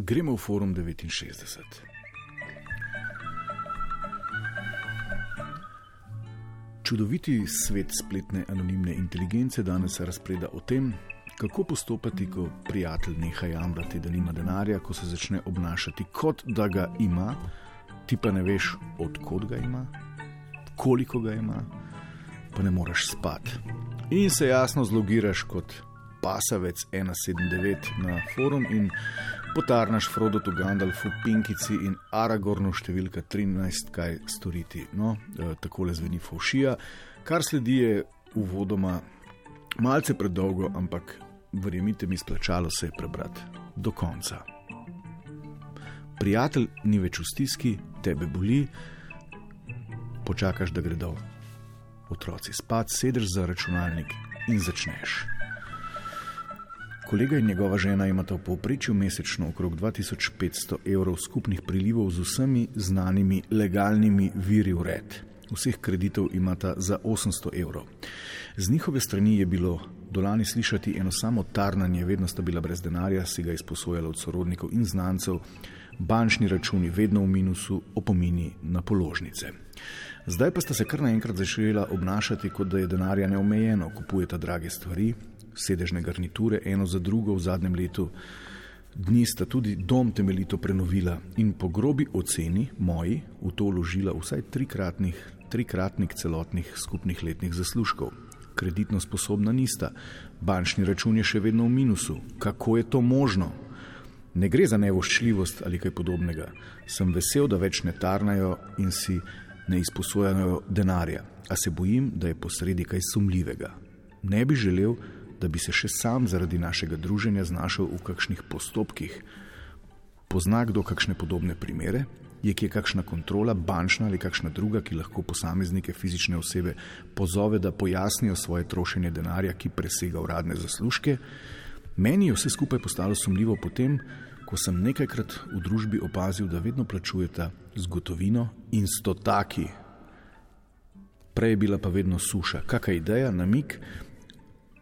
Gremo v forum 69. Čudoviti svet spletne anonimne inteligence danes razpreda o tem, kako postopati, ko prijatelj neha jamrati, da nima denarja, ko se začne obnašati kot da ga ima, ti pa ne veš, odkot ga ima, koliko ga ima, pa ne moreš spati. In se jasno zlogiraš kot pasavec 179 na forum in potarnaš Frodo, Gandalfu, Pinkici in Aragornu številka 13, kaj storiti. No, e, tako le zveni Faušija. Kar sledi je uvodoma malce predolgo, ampak verjemite mi, splačalo se je prebrati do konca. Prijatelj ni več v stiski, tebe boli, počakaš, da gredo otroci spat, sedeš za računalnik in začneš. Kolega in njegova žena imata v povprečju mesečno okrog 2500 evrov skupnih prilivov z vsemi znanimi legalnimi viri ured. Vseh kreditov imata za 800 evrov. Z njihove strani je bilo dolani slišati eno samo tarnanje, vedno sta bila brez denarja, si ga izposojala od sorodnikov in znancev, bančni računi vedno v minusu, opomini na položnice. Zdaj pa sta se kar naenkrat začela obnašati, kot da je denarja neomejeno, kupujeta drage stvari, sedežne garniture, eno za drugo v zadnjem letu. Dni sta tudi dom temeljito prenovila in po grobi oceni moji v to vložila vsaj trikratnik celotnih skupnih letnih zaslužkov. Kreditno sposobna nista, bančni račun je še vedno v minusu. Kako je to možno? Ne gre za nevoščljivost ali kaj podobnega. Sem vesel, da več ne tarnajo in si ne izposojajo denarja, a se bojim, da je posredi kaj sumljivega. Ne bi želel, da bi se še sam zaradi našega druženja znašel v kakšnih postopkih. Pozna kdo kakšne podobne primere? Je kje kakšna kontrola, bančna ali kakšna druga, ki lahko posameznike, fizične osebe pozove, da pojasnijo svoje trošenje denarja, ki presega uradne zaslužke? Meni je vse skupaj postalo sumljivo potem, ko sem nekajkrat v družbi opazil, da vedno plačujete z gotovino in stotaki. Prej je bila pa vedno suša. Kakšna ideja, namik,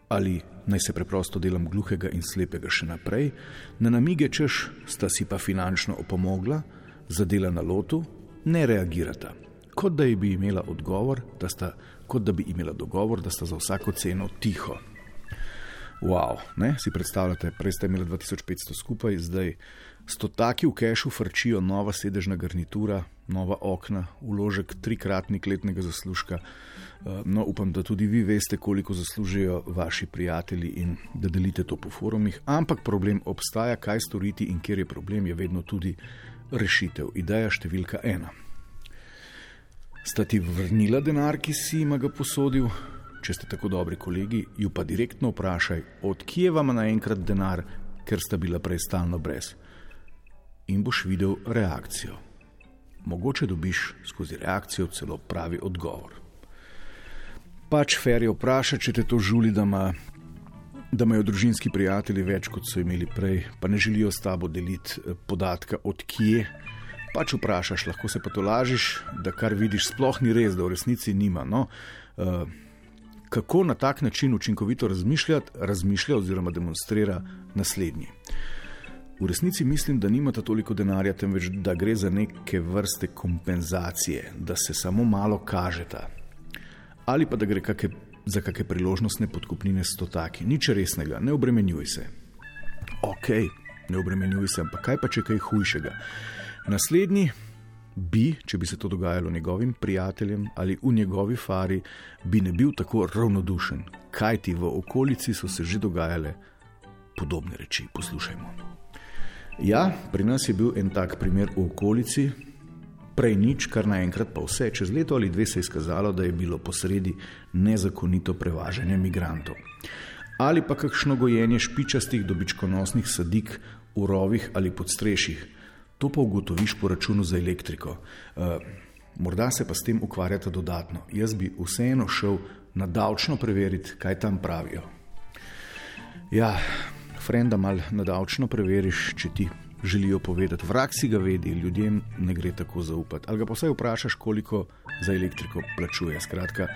ali naj se preprosto delam gluhega in slepega še naprej, na namige, češ sta si pa finančno opomogla, zadela na lotu, ne reagirata. Kot da bi imela odgovor, da sta, kot da bi imela dogovor, da sta za vsako ceno tiho. Wow, ne, si predstavljate, prej ste imeli 2500 skupaj, zdaj stotaki v kešu frčijo, nova sedežna garnitura, nova okna, uložek trikratnik letnega zaslužka. Eh, no, upam, da tudi vi veste, koliko zaslužijo vaši prijatelji in da delite to po forumih. Ampak problem obstaja, kaj storiti in kjer je problem, je vedno tudi rešitev. Ideja številka ena. Sta ti vrnila denar, ki si jim ga posodil? Če ste tako dobri kolegi, ju pa direktno vprašaj, odkje vam naenkrat denar, ker sta bila prej stalno brez. In boš videl reakcijo. Mogoče dobiš skozi reakcijo celo pravi odgovor pač ferje vprašati, če te to žuli, da, ma, da imajo družinski prijatelji več kot so imeli prej, pa ne želijo s tabo deliti eh, podatka od kje. Pač vprašaš, lahko se pa to lažiš, da kar vidiš, sploh ni res, da v resnici nima. No? Uh, kako na tak način učinkovito razmišljati, razmišlja oziroma demonstrira naslednji. V resnici mislim, da nimata toliko denarja, temveč da gre za neke vrste kompenzacije, da se samo malo kažeta, ali pa da gre kake, za kakšne priložnostne podkupnine s to taki. Nič resnega, ne obremenjuj se. Ok, ne obremenjuj se, ampak kaj pa če kaj hujšega. Naslednji bi, če bi se to dogajalo njegovim prijateljem ali v njegovi fari, bi ne bil tako ravnodušen, kaj ti v okolici so se že dogajale podobne reči. Poslušajmo. Ja, pri nas je bil en tak primer v okolici, prej nič, kar naenkrat pa vse. Čez leto ali dve se je izkazalo, da je bilo posredi nezakonito prevažanje migrantov. Ali pa kakšno gojenje špičastih dobičkonosnih sadik v rovih ali podstrešjih. To pa ugotoviš po računu za elektriko. Uh, morda se pa s tem ukvarjate dodatno. Jaz bi vseeno šel na davčno preveriti, kaj tam pravijo. Ja, frenda mal na davčno preveriš, če ti želijo povedati. Vrak si ga vedi, ljudem ne gre tako zaupati. Ali ga pa vsaj vprašaš, koliko za elektriko plačuje. Skratka,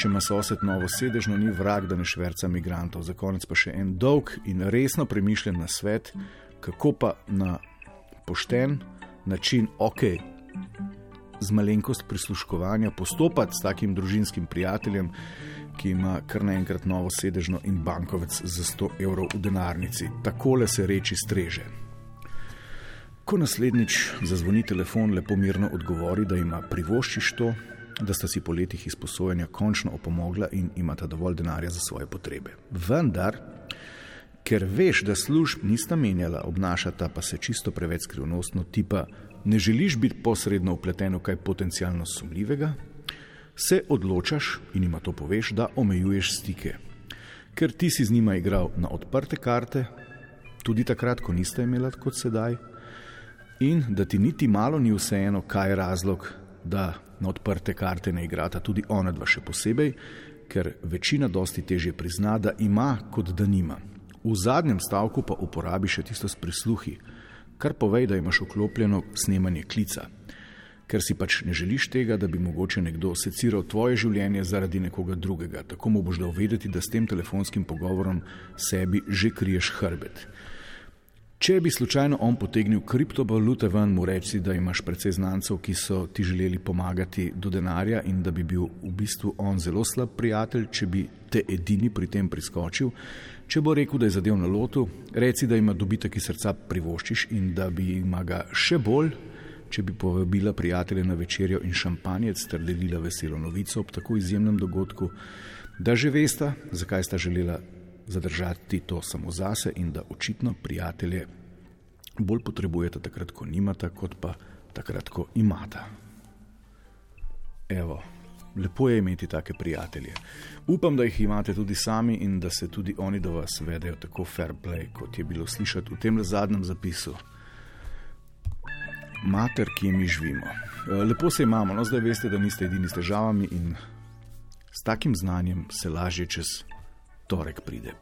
če ima sosed novo sedežno, ni vrak, da ne šverca migrantov. Za konec pa še en dolg in resno premišljen na svet. kako pa na pošten način, ok, z malenkost prisluškovanja postopati s takim družinskim prijateljem, ki ima kar naenkrat novo sedežno in bankovec za 100 evrov v denarnici. Takole se reči streže. Ko naslednjič zazvoni telefon, lepo mirno odgovori, da ima privoščiš to, da sta si po letih izposojanja končno opomogla in imata dovolj denarja za svoje potrebe. Vendar, ker veš, da služb nista menjala, obnašata pa se čisto preveč skrivnostno, tipa ne želiš biti posredno upleten v kaj potencialno sumljivega, se odločaš in ima to poveš, da omejuješ stike. Ker ti si z njima igral na odprte karte, tudi takrat, ko niste imeli kot sedaj, in da ti niti malo ni vseeno, kaj je razlog, da na odprte karte ne igrata tudi ona dva še posebej, ker večina dosti teže prizna, da ima, kot da nima. V zadnjem stavku pa uporabi še tisto s prisluhi, kar povej, da imaš vklopljeno snemanje klica, ker si pač ne želiš tega, da bi mogoče nekdo seciral tvoje življenje zaradi nekoga drugega. Tako mu boš dal vedeti, da s tem telefonskim pogovorom sebi že kriješ hrbet. Če bi slučajno on potegnil kriptovalute ven, mu reči, da imaš precej znancev, ki so ti želeli pomagati do denarja in da bi bil v bistvu on zelo slab prijatelj, če bi te edini pri tem priskočil. Če bo rekel, da je zadev na lotu, reci, da ima dobitek iz srca privoščiš in da bi ima ga še bolj, če bi povabila prijatelje na večerjo in šampanjec ter delila veselo novico ob tako izjemnem dogodku, da že veste, zakaj sta želela zadržati to samo zase in da očitno prijatelje bolj potrebujete takrat, ko nimate, kot pa takrat, ko imate. Evo, lepo je imeti take prijatelje. Upam, da jih imate tudi sami in da se tudi oni do vas vedejo tako fair play, kot je bilo slišati v tem zadnjem zapisu. Mater, ki mi živimo. Lepo se imamo, no zdaj veste, da niste edini s težavami in s takim znanjem se lažje čez torek pride.